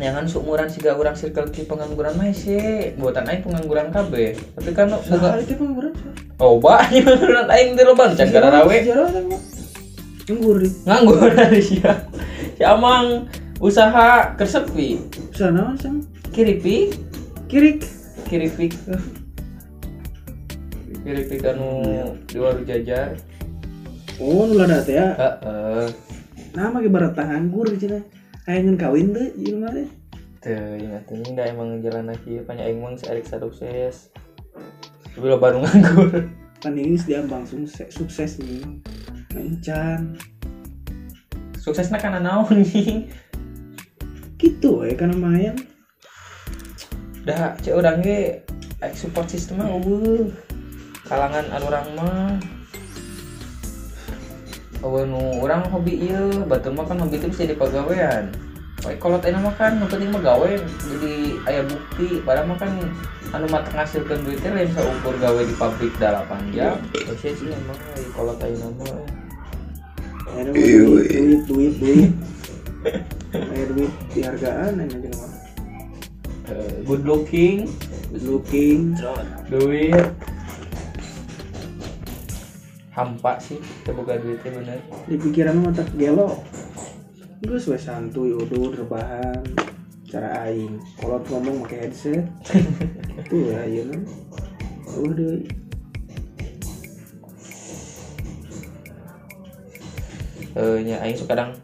jangan seumuran siga orang circle di pengangguran mah sih. Buatan aing pengangguran kabeh. Tapi kan boga itu berat. oh banyak pengangguran aing di loban can gara rawe. Nganggur. Nganggur dari sia si amang usaha kersepi sana sang kiripi kirik. kiripik. Kiripik anu di warung jajar. Oh, nu lada teh ya. heeh. Nama ge nganggur di cenah. Hayang kawin teh ieu mah teh. Tuh, ingat ini nggak emang jalan lagi banyak emang serik sukses tapi lo baru nganggur Kan ini diambang sukses, sukses nih. Encan. suksesnya karena naon nih Gitu ya kan main. dah cek orang ge support system mah eueuh kalangan anu orang mah eueuh nu urang hobi ieu batur mah kan hobi itu bisa Baik kalau teh mah kan penting mah gawe jadi aya bukti padahal mah kan anu mah ngasilkeun duit teh lain saukur gawe di pabrik 8 jam Terus sih emang kalau mah Ya ada duit, duit, duit, duit. Kayak duit dihargaan aja mah. eh, good looking Good looking. duit hampa sih kita buka duitnya bener Di pikiran mah tak gelo. Gue we santuy, udur, rebahan. Cara aing. Kalau ngomong pakai headset. Tuh ya, iya kan. Udah. eh nya aing suka kadang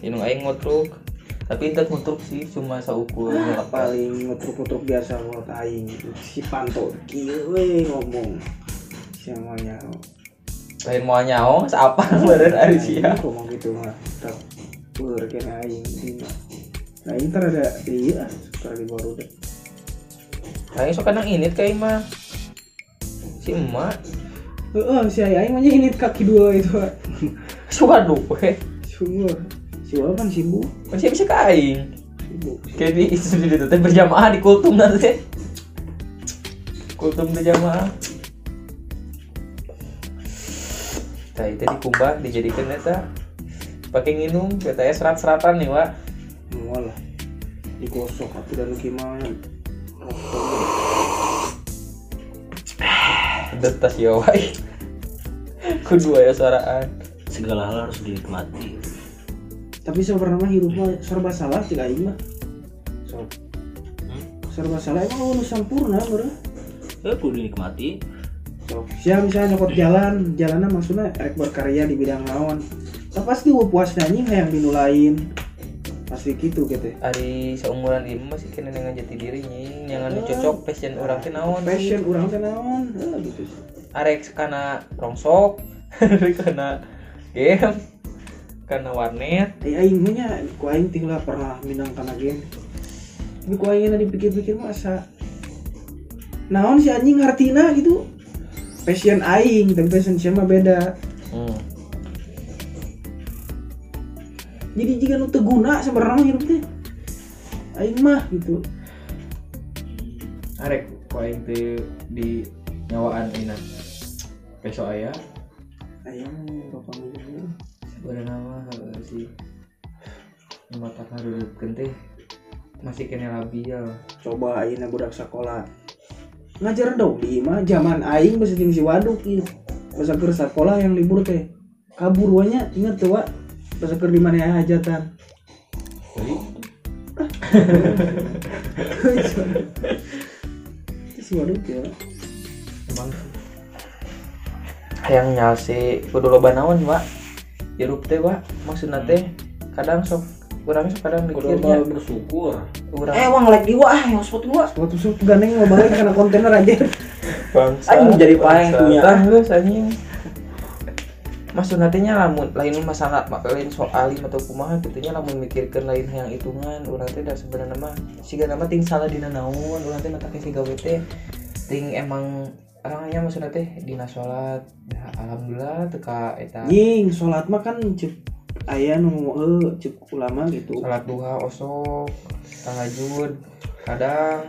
inung aing ngotruk tapi itu ngotruk sih cuma saukur Ah, paling ngutruk-ngutruk biasa menurut aing si panto kieu we ngomong siamanya lain mau nyaong siapa badan ari sia ngomong gitu mah peur kena aing. Dina nah ini ntar ada iya suka di baru deh. Aing suka kadang init kayak mah. Si emak. Heeh, si aing mah ini kaki dua itu suka duwe sumur si kan sibuk masih bisa ke aing. Sibuk kayak itu di itu berjamaah di kultum nanti kultum berjamaah Nah itu dikumbah dijadikan eta pakai nginum katanya serat-seratan nih wa mual lah digosok atau dan gimana Udah tas ya wai Kudu ya suaraan segala hal harus dinikmati. Tapi sebenarnya hidup mah serba salah mah. So, serba salah emang lu sempurna bro ya perlu dinikmati Siapa misalnya nyokot jalan, jalannya maksudnya rek berkarya di bidang naon. Nah, pasti gue puas nyanyi yang dinulain. Pasti gitu gitu. Ari seumuran ini masih kena dengan jati diri nying Jangan cocok passion orang teh naon Passion orang teh naon, eh, gitu. Arek karena rongsok karena game karena warnet Eh aing mah nya ku aing tinggal pernah minang kana game. Tapi ku aing dipikir-pikir masa naon si anjing artina gitu. Passion aing, tapi passion siapa beda. hmm. Jadi jika nu teu guna sebenarnya hidup teh. Aing mah gitu. Arek ku aing teh di nyawaan ini besok aya Aing bapak ngomong. sebenarnya nama hal sih mata hareureupkeun teh masih kena labial coba ayeuna budak sekolah ngajar dong di mah zaman aing jeung si waduk ieu pas keur sekolah yang libur teh. Kabur wanya inget tuh wa pas keur di mana hajatan? Jadi si waduk ya emang. Yang nyalsi kudu loba naon wa hirup teh wa maksudna teh kadang sok urang sok kadang mikirnya bersyukur. Urang eh wang lagi wa ah yang spot gua. Spot spot gandeng mau balik karena kontainer aja. Bangsa Anjing jadi paling punya. terus anjing. Maksud nantinya lamun lain masalah mak lain soal alim atau kumaha gitunya lamun mikirkan lain yang hitungan urang teh dah sebenarnya mah siga nama ting salah dina naon urang teh mata si gawe teh ting emang orangnya maksudnya teh dina sholat ya, alhamdulillah teka eta. Nying sholat mah kan cek aya nu eh cek ulama gitu. Sholat duha osok tahajud kadang.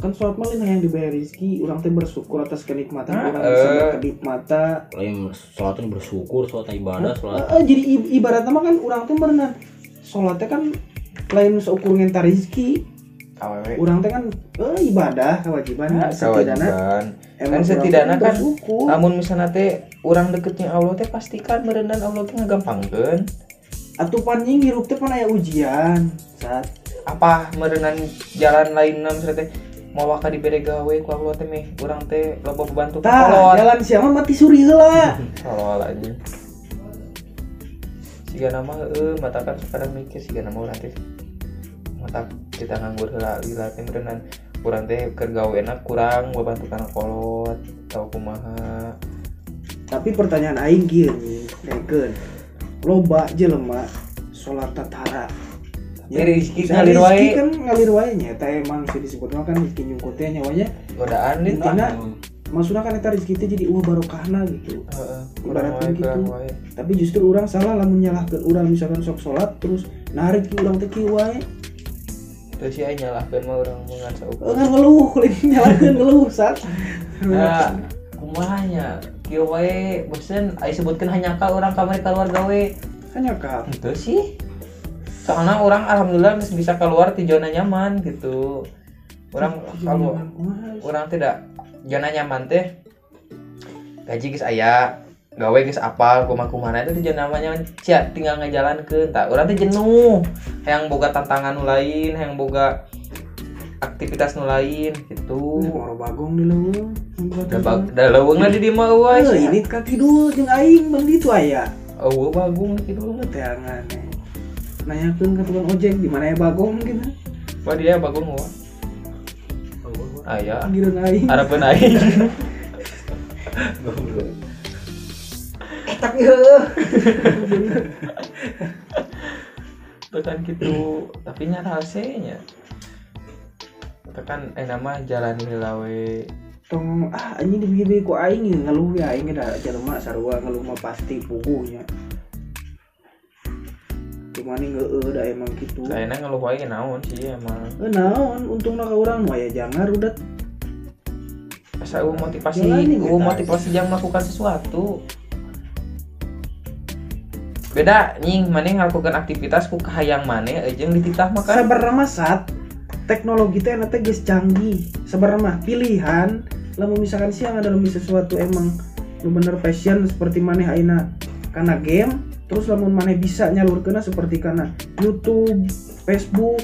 Kan sholat mah yang diberi rezeki. Orang teh bersyukur atas kenikmatan Ah, orang eh. berkedip mata lain sholat bersyukur sholat ibadah sholat Eh, eh, jadi ibaratnya mah kan orang tuh berenang. Sholatnya kan lain seukur ngentar rezeki. Awewe orang teh kan eh, ibadah kewajiban Nah, setidaknya kewajiban. Emang kan setidaknya teh kan namun misalnya teh orang deketnya Allah teh pastikan merendan Allah teh ngagampangkeun atuh panjing hirup teh pan aya ujian saat apa merendan jalan lain nam teh? Mau waka dibere gawe ku Allah teh meh urang teh loba bantu kolot. jalan siapa mati suri heula. Kolot aja. Siga nama heeh mata kan kadang mikir siga nama urang teh. Mata kita nganggur heula lila teh merendan urang teh keur gawe enak kurang bantu kana kolot tau kumaha tapi pertanyaan aing nih dengeun loba jelema salat tatara Ya, rezeki Misalnya ngalir wae. rezeki kan ngalir wae nya eta emang sih disebutna kan rezeki nyungkut teh nyawanya godaan nih Intina maksudnya kan eta rezeki teh jadi ulah barokahna gitu Heeh, wae, gitu. wae. tapi justru orang salah lah menyalahkan orang misalkan sok sholat terus narik orang teh kieu wae Terus ya nyalahkeun mah urang mah ngan Eh, saukur. kan ngeluh nyalahkeun ngeluh sat Nah, kumahanya kieu wae bosen aya sebutkeun hanya ka urang kamari keluar gawe. hanya kal Itu sih. Soalnya orang alhamdulillah masih bisa keluar di zona nyaman gitu. Orang kalau orang tidak zona nyaman teh gaji geus aya gawe geus apa kumaha kumaha itu zona nyaman cia tinggal ngajalankeun tak urang teh jenuh hayang boga tantangan lain hayang boga aktivitas nu lain gitu. Moro bagong di leuweung da da leuweung di dieu mah eueuh Eh, ini ka kidul jeung aing bang ditu aya eueuh bagung di kitu teh angan nanyakeun ka tukang ojek di mana ya bagong gitu. Wah dia bagung wah aya panggilan aing. Harapan aing. Etak yeuh tekan gitu tapi nya rasanya tekan eh nama jalan lawe tong ah anjing dibigi ku aing ngeluh ya aing da jelema sarua ngeluh mah pasti puguhnya cuman ini ngeueuh da emang gitu. Saya ngeluh wae naon sih emang. Eh naon untungna ka urang mah ya jangan udah. Asa motivasi kita. motivasi yang melakukan sesuatu. Beda nying maneh ngelakukan aktivitas ku kahayang maneh jeung dititah mah kan. Sabar mah sat teknologi teh nanti geus canggih. Mah pilihan. Lamun misalkan siang ada lebih sesuatu emang lu bener passion seperti maneh aina karena game terus lamun maneh bisa nyalurkeunna seperti karena YouTube Facebook.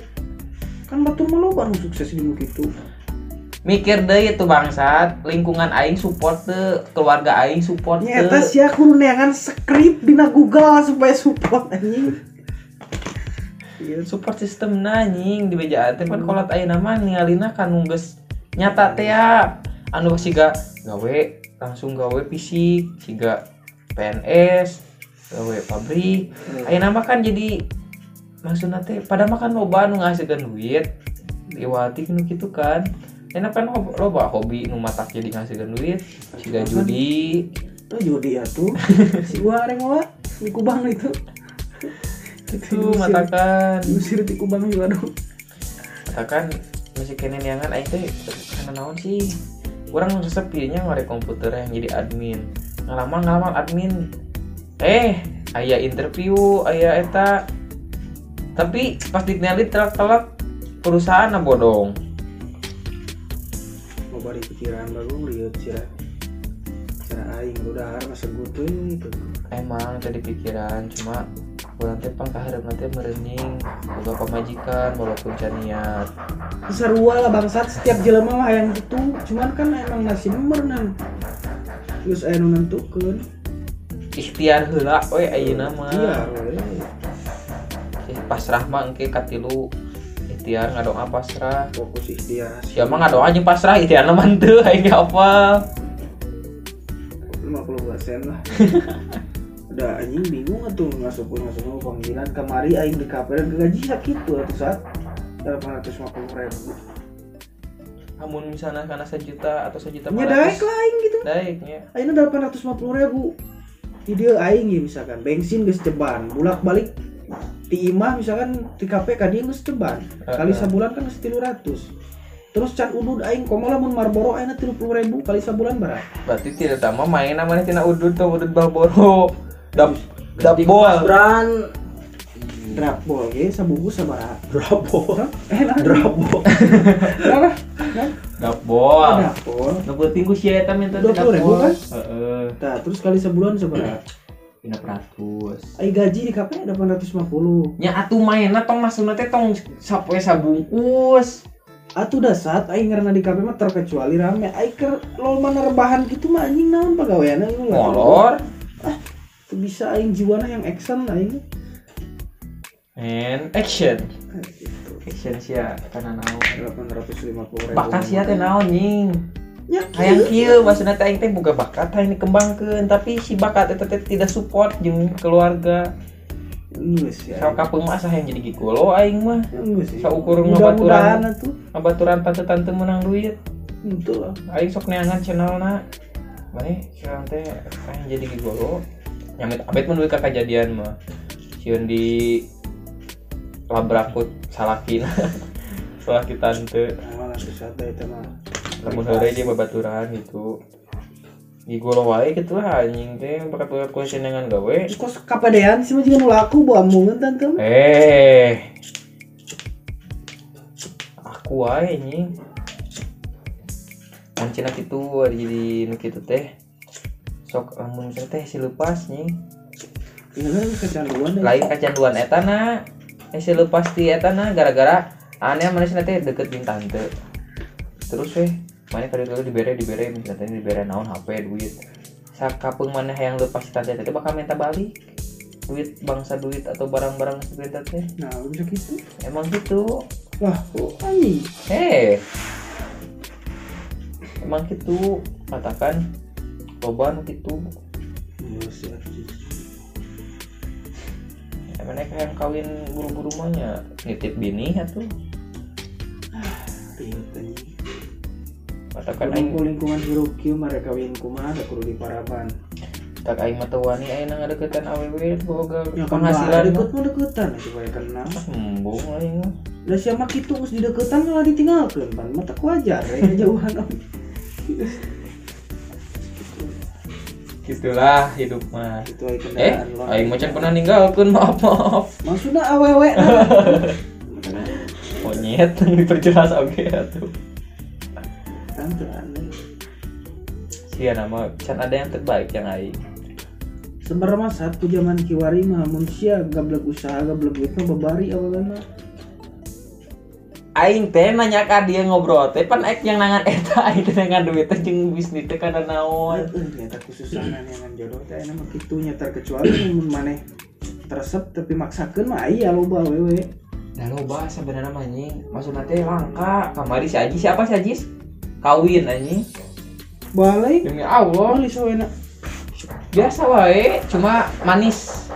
Kan batur mah loba nu sukses di nu kitu mikir deh itu bangsat lingkungan aing support tuh keluarga aing support teu eta sia kudu neangan skrip dina Google supaya support anjing Iya, support sistem nanying di bejaan teh kan kolot ayeuna mah ningalina kan nu geus nyata teh ya. Anu siga gawe langsung gawe fisik siga PNS gawe pabrik. Ayeuna mah kan jadi maksudna teh pada makan loba nu ngahasilkeun duit liwati nu kitu kan. Enak kan loba hobi nu matak jadi ngahasilkeun duit siga judi. Tuh judi atuh. Si gua di kubang itu itu matakan. Diusir di kubang juga dong. Katakan masih kene niangan aing teh karena naon sih? Orang resep pilihnya ngare komputer yang jadi admin. Ngalamar ngalamar admin. Eh aya interview aya eta. Tapi pas dikenali telak-telak perusahaan na bodong. Mau bari pikiran baru lihat sih cara aing. Udah har masa gue tuh itu emang tadi pikiran cuma orang teh pang kaharep nanti merening boga pamajikan walaupun can niat. Sarua lah bangsat setiap jelema mah yang gitu. Cuman kan emang nasi merenang terus aya nu nentukeun. Ikhtiar heula we ayeuna mah. Iya. Eh, pasrah mah engke katilu. Ikhtiar ngadoa pasrah. Fokus ikhtiar. Ya mah ngadoa jeung pasrah ikhtiar mah teu aing apa 50 persen lah udah anjing bingung atuh ngasup ngasup panggilan. Kemari aing di kafe dan gaji sakit tuh atuh saat 850 ribu. Namun misalnya karena sejuta atau sejuta nya daek lah aing gitu. Daeknya aing 850 ribu. Di dia aing ya misalkan bensin geus ceban bulak balik di imah misalkan di kafe ka dia geus ceban kali Heeh. sabulan kan geus 300 terus can udud aing komo lamun Marlboro aing 30 ribu kali sabulan berapa berarti tidak sama main namanya tina udud tuh udud balboro dap dap bol brand Drapbol ge sabungkus sabaraha? Drabo. Eh, nah. Drabo. Berapa? Nah, Dapol. Drapbol. Nu penting ku sia eta minta 20.000 kan? Heeh. Nah, terus kali sebulan sabaraha? Pina peratus. Ai gaji di KP 850. Nya atuh mainna tong masukna teh tong sapoe sabungkus. Atuh dasar aing ngaranna di KP mah terkecuali rame. Ai keur lol mana rebahan gitu mah anjing naon pagaweana lu bisa aing jiwana yang action aing. And action. Action sia kana naon. 850 ribu. Bakat sia teh naon nying. Ya, Hayang kieu maksudna teh aing teh boga bakat hayang dikembangkeun tapi si bakat eta teh tidak support jeung keluarga. Geus ya. Sok kapeung mah asa hayang jadi gigolo aing mah. Geus ya. Saukur Mudah-mudahan ngabaturan atuh. ngabaturan tante-tante menang duit. Itu lah. Aing sok neangan channelna. Mane sekarang teh hayang jadi gigolo. Nyamit abet mun ka kejadian mah. Sieun di labrakut salakin. salaki tante. Teh itu mah. lamun heureuy dia babaturan gitu Gigolo wae gitu lah anjing teh bakat bakat kuesenengan gawe Terus kok kapadean sih mah juga nu laku bawa amungan tante eh aku wae anjing Ancina gitu ada jadi nu kitu teh sok lamun misalnya teh si lepas nih lain kecanduan etana eh si lepas di etana gara-gara aneh mana sih teh deket jeung tante. Terus weh mana kali dulu dibere dibere misalnya tadi dibere naon HP duit. Sakapeung mana yang lepas si tante teh bakal minta balik. Duit bangsa duit atau barang-barang seperti teh Nah, bisa gitu. emang gitu. Wah, kok anjing. eh emang gitu katakan loba gitu emang yang kawin buru-buru mahnya nitip bini atuh Ribet anjing. katakan Kan aing lingkungan hirup kieu mereka kawin kumaha da kudu diparaban. tak aing mah teu wani aing nang ngadeukeutan awewe boga Ya kan penghasilan deket mah mah deketan supaya kenal. embung aing mah Lah siapa kitu geus di deketan malah ditinggalkeun pan. Mata ku wajar ya jauhan. gitulah hidup mah. Itu eh aing mah can pernah ninggalkeun maaf maaf. Maksudna awewe monyet diperjelas oge atuh. Tante aneh. sia nama can ada yang terbaik yang aing. Sebenarnya mah satu zaman kiwari mah mun sia gablek usaha gablek duit mah babari mah. Aing teh nanya ka dia ngobrol teh pan aing yang nangan eta aing teh nangan duit teh jeung bisnis teh kana naon? Eh, nyata yang jodoh teh enak mah kitu nya terkecuali mun maneh teresep tapi maksakeun mah aya loba awewe. Nah loba sebenarnya mah anjing maksudna teh langka kamari si Ajis siapa si Ajis? Kawin anjing. Balik. Demi Allah. Manis wena. biasa wae cuma manis.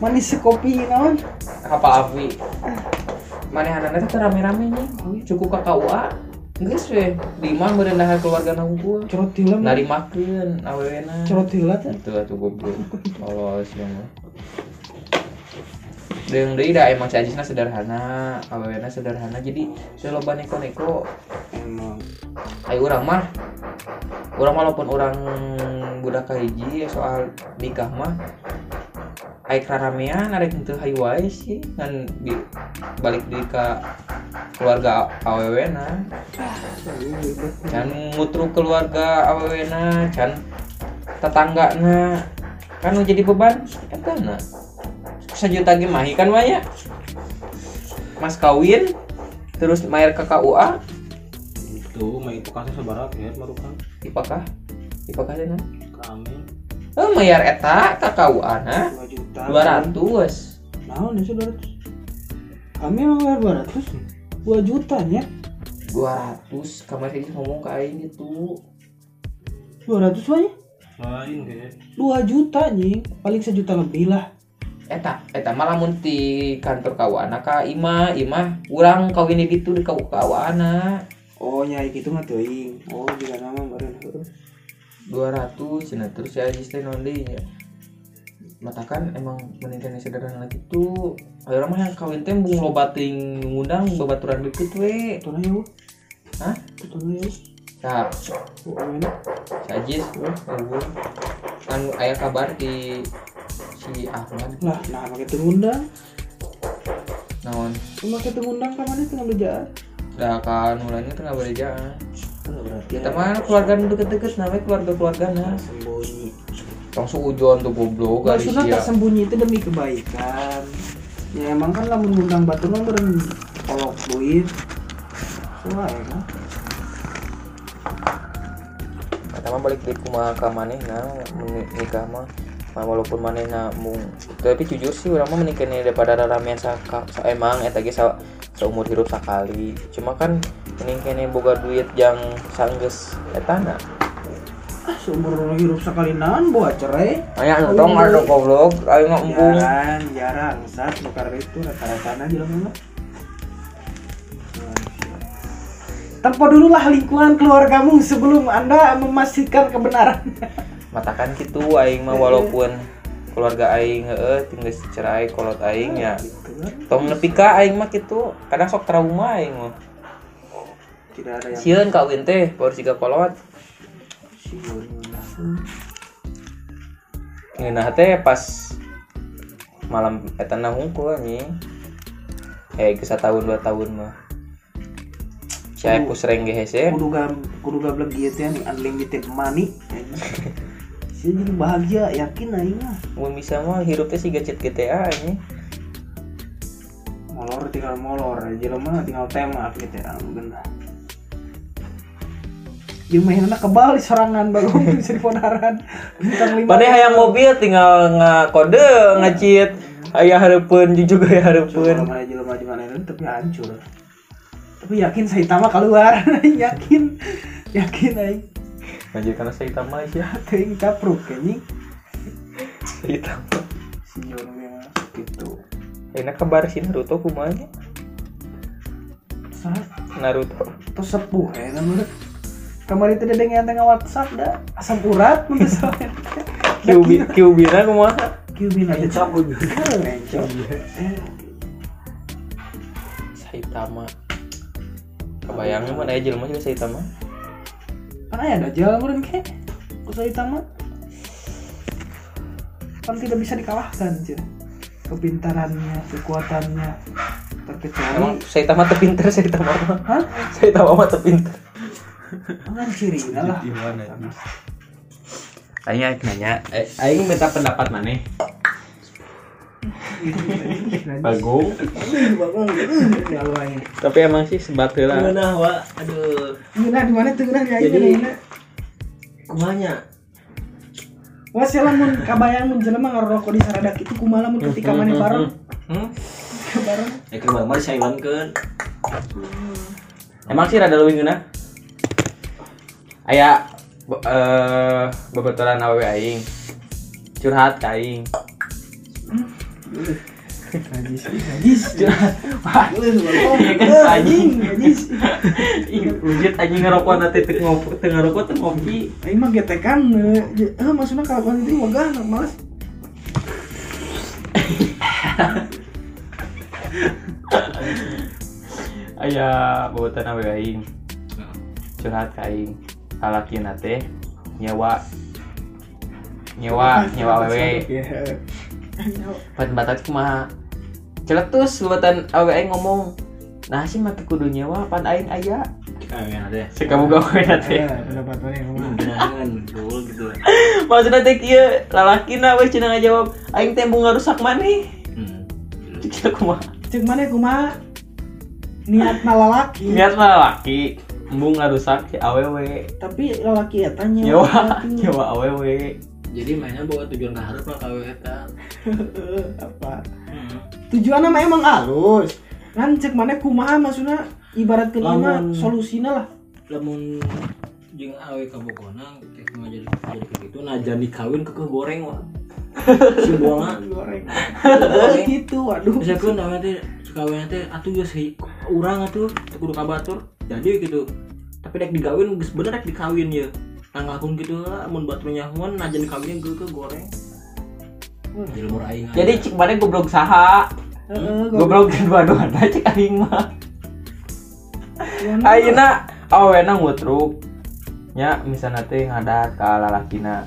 Manis sekopi naon? kapal api mana anak teh rame-rame nih. Cukup ke KUA geus we di imah merendah keluarga nangku Cerot tila mah. nari makeun awewena Cerot tila teh. itu atuh goblok Allah sih mah Deung deui da emang si Ajisna sederhana, awewena sederhana. Jadi teu loba neko-neko. Emang. Ayo orang mah. Orang walaupun orang budak kahiji soal nikah mah Ayo ramean ada itu hayu wae sih ngan di balik di ka keluarga awewena can mutru keluarga awewena can tetangga na kan jadi beban eta na sejuta ge mahi kan maya mas kawin terus mayar ke KUA Itu mah itu kasus sebarat ya marukan Ipakah? Ipakah deh kami. Oh, mayar eta ka KUA na 2 juta. 200. Naon ya sih 200? Kami emang bayar 200. 2 juta nya. 200 kemarin sih ngomong ke aing gitu. 200 banyak. Lain kayak 2 juta nih, paling sejuta lebih lah. Eta, eta malah mun di kantor KUA na ka Ima, Ima urang kawin di ditu di KUA na Oh nyai gitu mah teuing. Oh juga nama meureun heuh. 200 cenah terus ya teh naon deui Matakan emang meningkatnya sederhana gitu. Ayo orang mah yang kawin teh bung loba teuing ngundang babaturan deket we. Tuna yuk. Hah? Tuna yuk. Nah, Oh. Sajis, ngubur. Kan ayah kabar di si Ahmad. Lah, nah pakai ngundang. naon cuma kita ngundang ke mana tengah bejaan dah kan mulanya tengah berjaan berarti kita mah keluarga deket-deket namanya keluarga keluarga nah langsung ujuan tuh goblok maksudnya sia tersembunyi itu demi kebaikan. Ya emang kan lamun ngundang batu mah beren kolok duit. Soalnya kan? Kata mah balik deui kumaha ka manehna mun nikah mah. Mah walaupun manehna mung tapi jujur sih urang mah menikah daripada ramean saka sa, emang eta ge sa, seumur hidup sekali cuma kan mending kene boga duit yang sanggeus eta na ah seumur hidup sekali naon bawa cerai aya tong ada goblok ayo mah embung jarang jarang saat nukar itu rata-rata aja lah mah Tempo dulu lah lingkungan keluargamu sebelum anda memastikan kebenaran. matakan gitu aing mah walaupun keluarga aing heeh tinggal cerai kolot aing ya. Gitu kan. tong nepi ka aing mah gitu kadang sok trauma aing mah. Tidak ada yang sieun kawin teh baru siga kolot siun. Ngeunah teh pas malam eta na hungkul anjing. Eh geus tahun dua tahun mah. Saya sering ge hese. Kudu gam kudu gablek ieu teh nih unlimited money. Saya jadi bahagia yakin aing mah. Mun bisa mah hirup teh siga cheat GTA anjing. Molor tinggal molor, jelema tinggal tema gitu ya, bener. Dia mainnya kebal di serangan bagong bisa di ponaran bintang lima. Mana hayang mobil tinggal ngakode ngacit aya hareupeun juga aya hareupeun. Jelema jelema di mana itu tapi hancur. Tapi yakin saya tama keluar, yakin, yakin aing. Anjir karena saya tambah sih. Teuing capruk kayaknya Saya tambah. si Jon yang masuk itu. Enak kabar si Naruto kumaha nya? Saat Naruto. terus sepuh ya kan kamar itu ada yang tengah WhatsApp dah asam urat menurut saya. Kyubi Kyubina kumaha? Kyubin aja cabut Saitama. Kebayangnya mana aja jelema sih Saitama? Kan aya dajal meureun ke. Usai tamat. Kan tidak bisa dikalahkan, cuy. Kepintarannya, kekuatannya terkecuali Emang Saitama teu pinter Saitama. Hah? Saitama mah teu Kan ciri lah. mana Aing aing nanya, eh aing minta pendapat mana Bagung. Ini. Tapi emang sih sebat heula. Gimana wa aduh Ngeunah di mana tuh ngeunah ya Jadi- kumanya Wah, sih lamun kabayang mun jelema ngarokok di saradak itu kumaha mun ketika mana bareng. Hmm? Bareng. ya ke mah silent kan Emang sih rada leuwih geuna. Aya eh babaturan awewe aing. Curhat aing. Najis, najis. Anjing, najis. ih, wujud anjing ngerokok nanti teu ngopi, teu ngerokok teu ngopi. Aing mah getekan eh eh, maksudnya kalau itu wagah males. Aya aing. Curhat ka aing. Lalakina teh nyewa nyewa nyewa awewe Iya. Pan batat kumaha? Celetus buatan awe ngomong Nah sih maki kudu nyewa pan aing aya. Si kamu gawe lah Maksudnya teh kieu lalaki na we cenah ngajawab aing teh embung ngarusak maneh. Hmm. Cik kumaha? Cek mana kumaha? Niat lalaki. Niat mah embung ngarusak si awewe Tapi lalaki eta nyewa. nyewa atuh. nyewa awewe jadi mainnya bawa tujuan ke harus mah kawe eta Apa? hmm. Tujuannya mah emang halus. Kan cek mana kumaha maksudnya ibarat kelima solusina lah. lamun jeung awe kabokona teh mah jadi jadi kayak gitu nah jangan dikawin ke goreng wah si buanga Goreng. gitu, waduh. misalkan awe teh kawin teh atuh geus urang atuh kudu kabatur jadi gitu. Tapi dek digawin bener dek dikawin ya. Tang lakun gitu lah mun batur nyahuan jangan dikawinnya ge ke goreng. Jilmur aing Jadi cik mana goblok saha? Heeh, Goblok. Dua-duana cik aing mah? Ayeuna awena ngutruk. Nya misalnya teh ngadat ka lalakina.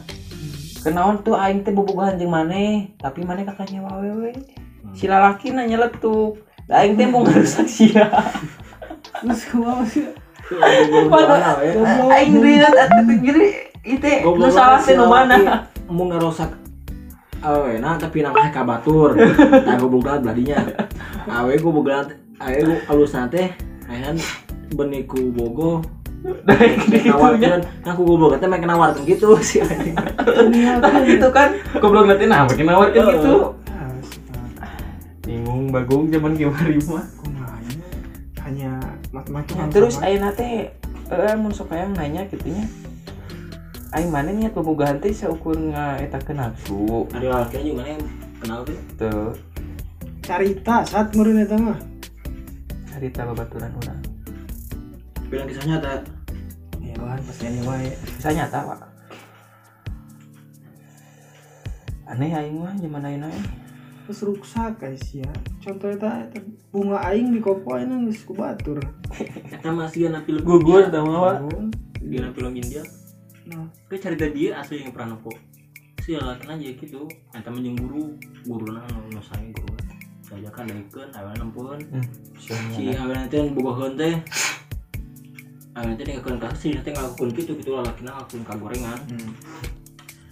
Kenaon tuh aing teh bobogohan jeung maneh tapi maneh kakak nyewa awewe si lalakina nyeletuk. Da aing teh mau ngarusak sia. terus kumaha sih. Pada aing lihat gini itu nu salah teh nu mana? mau ngerosak. Awe nah tapi nang ka batur tah goblok banget beladinya awe gue boga awe gue alus teh ayan beniku bogo. Nawarkan aku goblok teh main nawarkan gitu sih. Itu kan goblok nanti nah makin nawarkan gitu. Ah, Bingung bagung zaman gimana mah. Hanya macam-macam Nah, terus ayeuna teh eh mun sok hayang nanya gitunya. Aing mana niat pembogaan teh saukur ngaetakeun nafsu. ada laki aja mana yang kenal tuh Tuh, carita saat meureun eta mah cerita babaturan urang. bilang kisahnya tak ya kan pasti ini wae Bisa nyata, Pak. Aneh aing mah zaman ayeuna eh. Terus ruksak guys ya. Contoh eta eta bunga aing di kopo aing geus ku batur kita masih anak film Gugur tau mah, dia anak film India. Nah. Gue cerita dia asli yang pernah nopo. Sih laki aja gitu. Eta menjeng guru guru nah nu saya guru saya kan daikeun aweuna nempun Hmm. si aweuna teh bogoheun teh. Aweuna teh ngakeun ka si teh ngakeun kitu gitu lalaki na ngakeun ka gorengan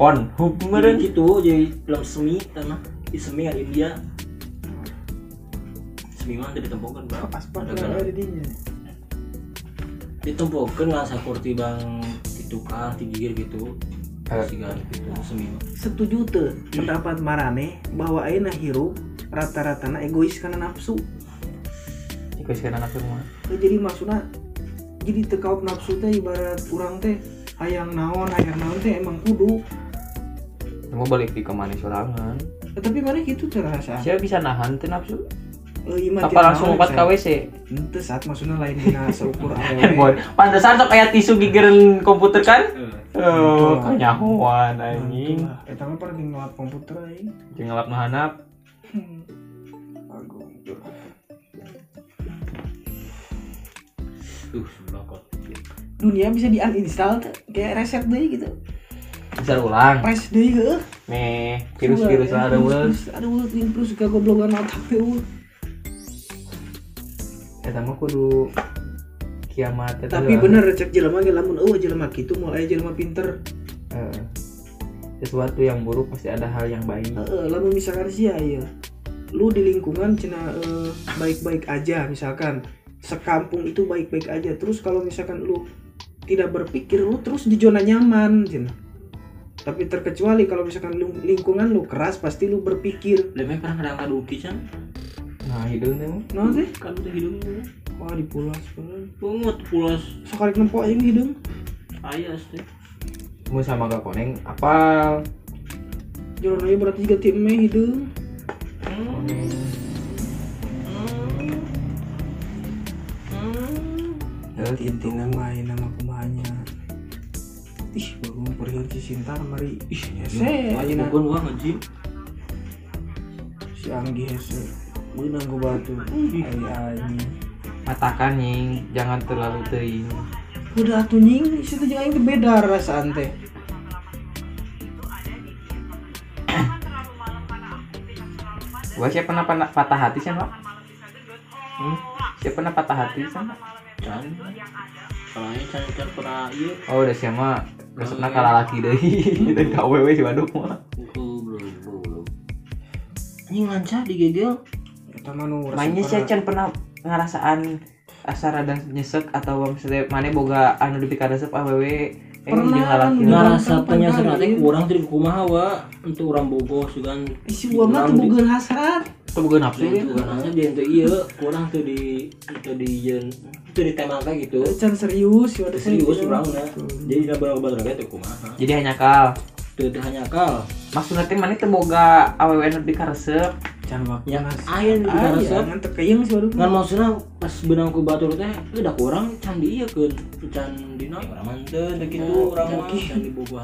Pon hub Jadi meureun. gitu jadi film semi tanah di semi ada India. Semi mah teu ditempokeun bang. ada kan di dinya ditempokeun lah sakurti bang itu kah tigigir gitu. Eh. Gitu semi mah. setuju tuh pendapat marane bahwa ayeuna hirup rata-ratana egois karena nafsu Ikut sekarang anak rumah. Teu jadi maksudnya jadi tekaup nafsu teh ibarat urang teh hayang naon hayang naon teh emang kudu Mau balik di ke mana sorangan. Eh, tapi mana gitu terasa Siapa bisa nahan teh nafsu? eh iman Apa langsung lompat ke WC? itu saat maksudnya lain dina seukur Boy, awewe pantesan sok aya tisu gigireun komputer kan? Eh, Oh, Betul. kanyahoan anjing. kita mah pernah ngelap komputer aing Jeung ngelap handap. Hmm. Agung. Tuh kot. dunia bisa di uninstall kayak reset deh gitu Bisa ulang. press deh ke? Meh, virus-virus lah ada wes. ada wes virus gak goblokan otak teh weh. Eta mah kudu kiamat eta tapi bener cek jelema ge lamun eueuh jelema kitu moal aya jelema pinter. Eh, sesuatu yang buruk pasti ada hal yang baik. Heeh, lamun misalkan sih ya lu di lingkungan cina eh, baik-baik aja misalkan. Sekampung itu baik-baik aja. Terus kalau misalkan lu tidak berpikir lu terus di zona nyaman cina tapi terkecuali kalau misalkan lu, lingkungan lu keras pasti lu berpikir Lebih pernah kadang kadu kican. Nah, hidung teh mah. nah teh Kadu teh hidungnya. wah dipulas pulas Pungut pulas sekali nempo aja hidung ayas teh. Mau sama gak koneng apal. jalan aja berarti juga tim meh hidung Ya, intinya main nama kumanya ih baru pergi si Sintar mari ih hese Aja bukan wah ngajin. si Anggi hese beunang ku batu ai ai Matakan nying, jangan terlalu teuing. udah tuh nying situ jeung aing teh beda rasaan teh Gua siapa pernah pernah patah hati sama? Hmm? Siapa pernah patah hati sama? Can. Kalau can can pernah iya. Oh, udah siapa? Resepna kalah laki deui. Dan KWW si Bandung mah. Belum belum. Ini lancar digegel. eta mah nu Mainnya sih Chan pernah ngerasaan asa rada nyesek atau misalnya mana boga anu di resep aww eh Pernah, Iya, kan, penyesak kan, nanti iya. kurang tadi kumaha wa untuk orang bogo sugan isi uang mah teu bogeun hasrat itu boga nafsu ya Itu kan dia itu iya kurang tuh di itu di jen itu di tema kayak gitu. can serius ya udah Serius kurang nah. Jadi udah berapa berapa tuh kumaha. jadi hanya kal Itu hanya kal. maksudnya teh mana teh boga aww anu di resep can waktu Ya, aya di aya resep. ngan teu keuyeng sih waduh. Ngan maksudnya pas benang ku batur teh udah kurang can di ieu keun can dina urang mah teu teu kitu urang mah. Can di gitu.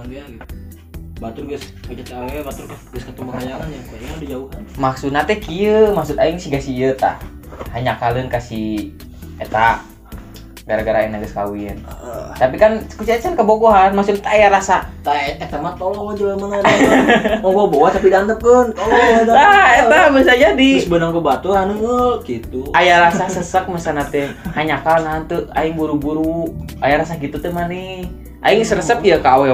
Batur geus ngecat awe batur geus ketemu hayangan ya kayaknya di jauhan maksudna teh kieu maksud aing siga sieu tah. Hanya kalian kasih eta gara-gara enak geus kawin tapi kan kucacan kebogohan maksud teh aya rasa. Tah eta mah tolong aja mana mau gua bawa tapi diantepkeun tolong ah eta bisa jadi. Terus benang ku batur anu ngeul gitu. Aya rasa sesek misalnya teh hanya kal nanti aing buru-buru. Aya rasa gitu teh maneh aing seresep ya ke aww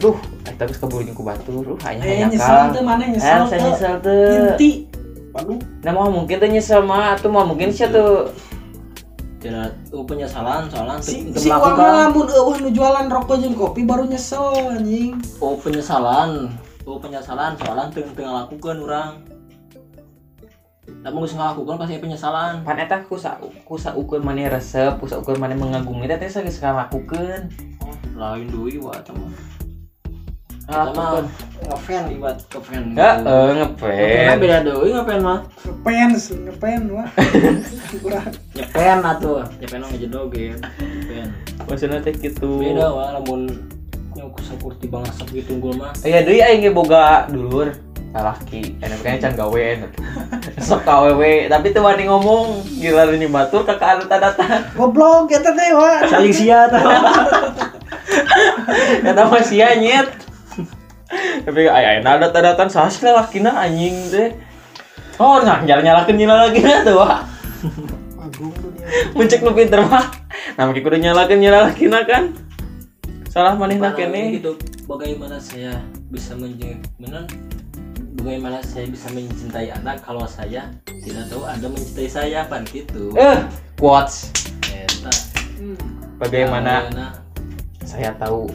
duh eta geus keburu jeung ku batur duh hanya eh hanya nyesel teh mana nyesel nyesel teh. Inti. Nah mau mungkin teh nyesel mah atuh mah mungkin sih tuh tidak oh, penyesalan soalnya si si melakukan lamun eueuh nu jualan rokok jeung kopi baru nyesel anjing. Oh penyesalan oh penyesalan soalnya teu teu ngalakukeun urang tapi geus ngalakukeun pasti penyesalan pan eta kusa kusa ukur maneh resep kusa ukur maneh mengagumi teh teh geus ngalakukeun oh lain deui wa eta mah Ah, Eta mah ngefan ibarat ngefan Heeh, Ngefan beda deui ngefan mah. Ngepens ngepen wah kurang. Nyepen atuh nyepen mah ngejedog ya nyepen Maksudnya teh gitu. beda wa lamun yang kusakurti bangasap gitu unggul mah. Iya deui aing ge boga dulur. Lalaki. Enak kayaknya can gawean. Sok ka awewe, tapi teu wani ngomong. Gila ini batur ka anu tadatan. goblok eta teh wah saling sia tah. Kata mah sia nyet. Tapi ay ay nada tadatan sahas lalakina anjing teh. Oh, nah nyala-nyalakeun nyala-nyalakeun tuh, Wak. agung dunia Mencek nu pinter mah. Nah, maki kudu nyalakeun nyalakina kan. Salah manehna kene. gitu bagaimana saya bisa menjadi benar bagaimana saya bisa mencintai anda kalau saya tidak tahu anda mencintai saya pan gitu Eh, quotes. Eta. Bagaimana Bagaimana- saya tahu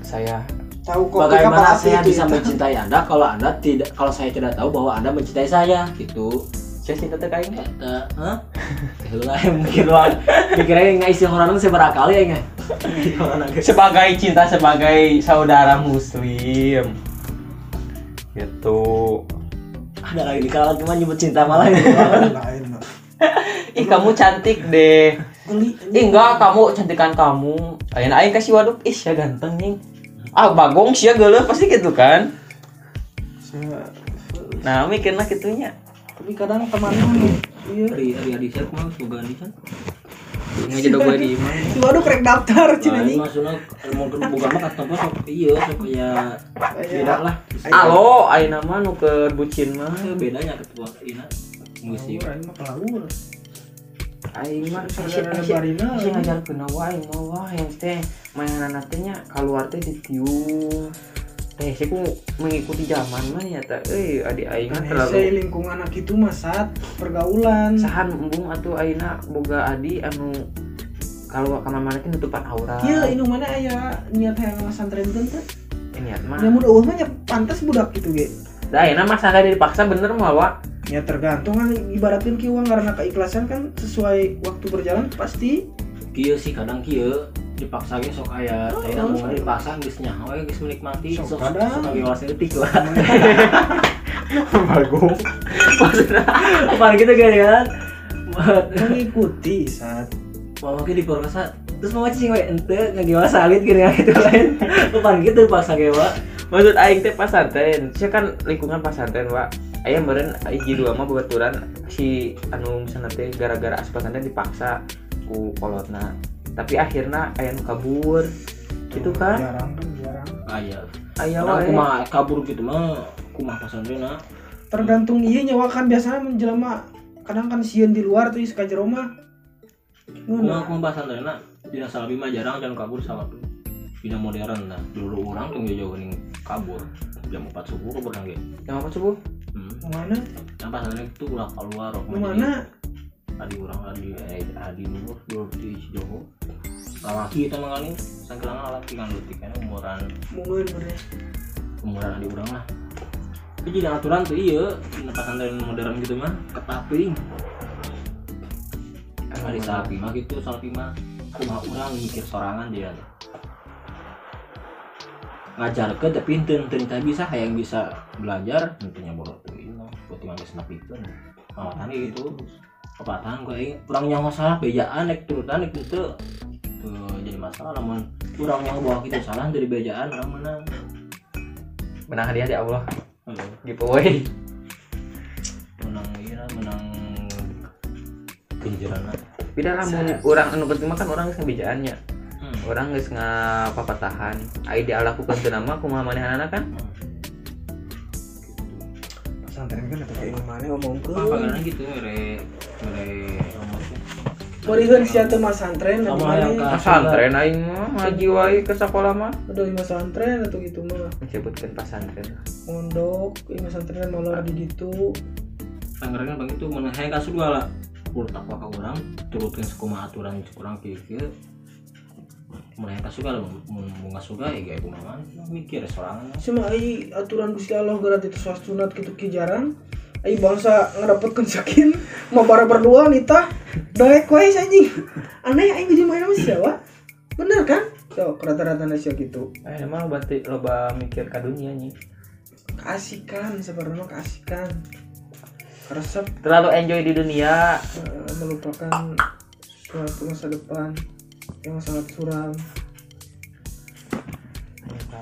saya tahu kopi bagaimana saya bisa itu mencintai anda kalau anda tidak kalau saya tidak tahu bahwa anda mencintai saya gitu. Saya cinta teh kain Eta, hah? Lah yang mikir lah, mikirnya nggak isi orang itu seberapa kali ya nggak? Sebagai cinta sebagai saudara muslim. Gitu. Ada lagi kalau cuma nyebut cinta malah gitu. lain mah. ih kamu cantik deh. Ih enggak kamu cantikan kamu. Ayo aing kasih waduk ih ya ganteng nih ah bagong sih ya geuleuh pasti gitu kan? Saya- nah mikirna gitunya tapi kadang temannya iya. Ari Ari Adi siapa mah semoga Adi kan? Nggak jadi gue di mana? waduh krek daftar cina Nah, nih maksudnya mau ke buka mah kata apa sok? Iya supaya beda lah. alo aing nama nu keur bucin mah. Eh, bedanya ketua ina musik. Lain mah pelawur aing mah Saudara si Barina. si ngajarkeun wae aing mah wah yang teh mainan teh nya keluar teh ditiung teh sih ku mengikuti zaman mah ya teh. Euy adik aing mah kan saya terlalu lingkungan anak itu mah saat pergaulan. Sahan embung atuh aina boga adi anu kalau kamar mana teh nutupan aura. Iya ini mana aya niat yang santren teh? Niat mah. Yang muda mah pantas budak gitu ge da aina mah sadar dipaksa bener mah wa ya tergantung kan ibaratkan ki uang karena keikhlasan kan sesuai waktu berjalan pasti Kieu sih kadang kieu dipaksa ge sok aya saya mau dipaksa geus nyaho geus menikmati Sok sok kadang. sok lagi walas etik lah. bagus Apa gitu kan kan? mengikuti saat Mau ke diperkosa terus mau cing we ente ngagewa salit gini gitu lain. Apa gitu paksa ge wa. Maksud aing teh pasantren saya kan lingkungan pasantren wa aya meureun hiji dua mah babaturan si anu misalnya teh gara-gara pesantren dipaksa ku kolotna. Tapi akhirnya aya nu kabur. Gitu kan? jarang kan jarang. Aya. aya Karena wae. kumaha kabur gitu mah kumaha pesantrenna. tergantung iya nyawa kan biasanya menjelma kadang kan sieun di luar tuh ka jero mah. Kumaha kumaha pesantrenna dina salabi mah jarang jangan kabur sama Dina modern. Lah. Dulu orang tuh jauh ning kabur. Jam 4 subuh kabur ge. yang apa subuh? Hmm. mana? Yang pesantren itu ulah keluar mana? Adi orang adi eh, adi dulu dulu di Jogo lalaki itu mah kali sangkilangan lalaki kan leutik kan umuran. Mungkin bener umuran adi urang lah. Tapi jadi aturan tuh iya di pesantren modern gitu mah ketaping hari sapi mah gitu sapi mah. Kumaha urang mikir sorangan dia ngajar ke tapi teh bisa hayang bisa belajar tentunya bodoh tuh ini buat yang geus nepikeun pamatan gitu. pepatahan gue ini kurang nyawa masalah bejaan nek turutan nek itu tuh jadi masalah namun kurang nyawa bawa kita salah dari bejaan orang menang. Menang hadiah di Allah. Aduh, giveaway. Menang iya menang genjerana beda lamun orang anu penting kan orang geus ngabejaannya hmm. orang geus ngapapatahan ai dialakukan teu nama kumaha manehna kan? Pesantren kan atau kayak gimana ngomong ke apa karena gitu mere mere? Ngomongnya Berikan si atuh mas santren Sama atau yang mana? pesantren aing mah ngaji wae ke sekolah mah. Ada lima santren atau gitu mah. Menyebutkan pesantren mondok lima santren malah di gitu Tangerang bang itu mana hayang kasus gua lah ulah takwa ka urang turutkeun sakumaha aturan cek urang hayang kasus lah mun mun ngasuga ya gaya kumaha mikir sorangan. Cuma ai aturan Gusti Allah gerat itu sunat gitu ki jarang. Ai bangsa ngadapatkeun sakin mau bara berdua nita daek wae anjing. Aneh aing jadi main sama siapa? Bener kan? So rata-rata nasi gitu. Eh emang berarti loba mikir ka dunia nya keasikan sebenarnya keasikan resep. Terlalu enjoy di dunia. Eh, melupakan suatu masa depan yang sangat suram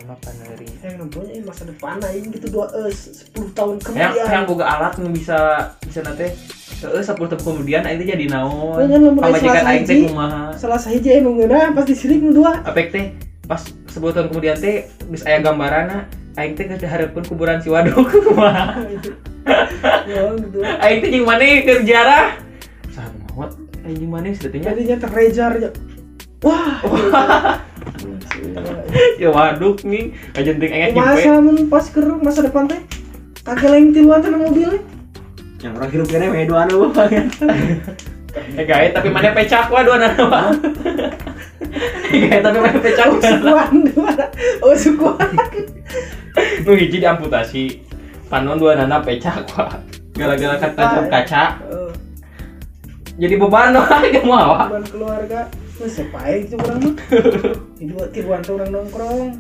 sama paneri yang namanya eh, masa depan aing gitu dua eh, 10 tahun yang kemudian yang boga alat nu bisa bisa nanti Heeh, 10 tahun kemudian aing teh jadi naon? Pamajikan salah aing teh sahiji. kumaha? salah saja emang ngeuna pas disirik nu dua Apek teh pas 10 tahun kemudian teh geus aya gambaranna aing teh geus dihareupeun kuburan si waduk kumaha? ya gitu Aing teh jeung maneh keur jarah. Saha? Aing jeung maneh sedetinya. jadinya terrejar ya wah Ya waduk nih, ajenting engek masa nyempe. mun pas ke masa depan teh kagak lain tiluan teh mobilnya yang orang hirup kene we dua anu Eh gawe tapi maneh pecak wa dua nana wa. Gawe tapi maneh pecak wa. sukuan dua oh sukuan Nu hiji diamputasi. Panon dua nana pecak wa. Gara-gara kaca. Eh, Jadi beban wa mau wa. beban keluarga Wah, siapa itu orang mah di dua tiluan tuh orang nongkrong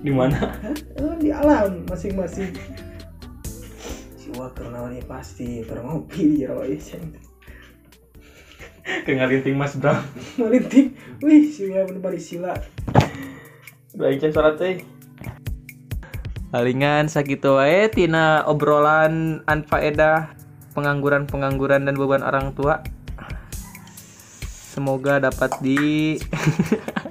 Di mana? Eh, di alam masing-masing si wakil namanya pasti terngopi di ieu ceng Ke ngalinting Mas Bram. Melinting, wih sila bener sila Baik can surat teh. Palingan sakitu wae tina obrolan anfaedah pengangguran-pengangguran dan beban orang tua. Semoga dapat di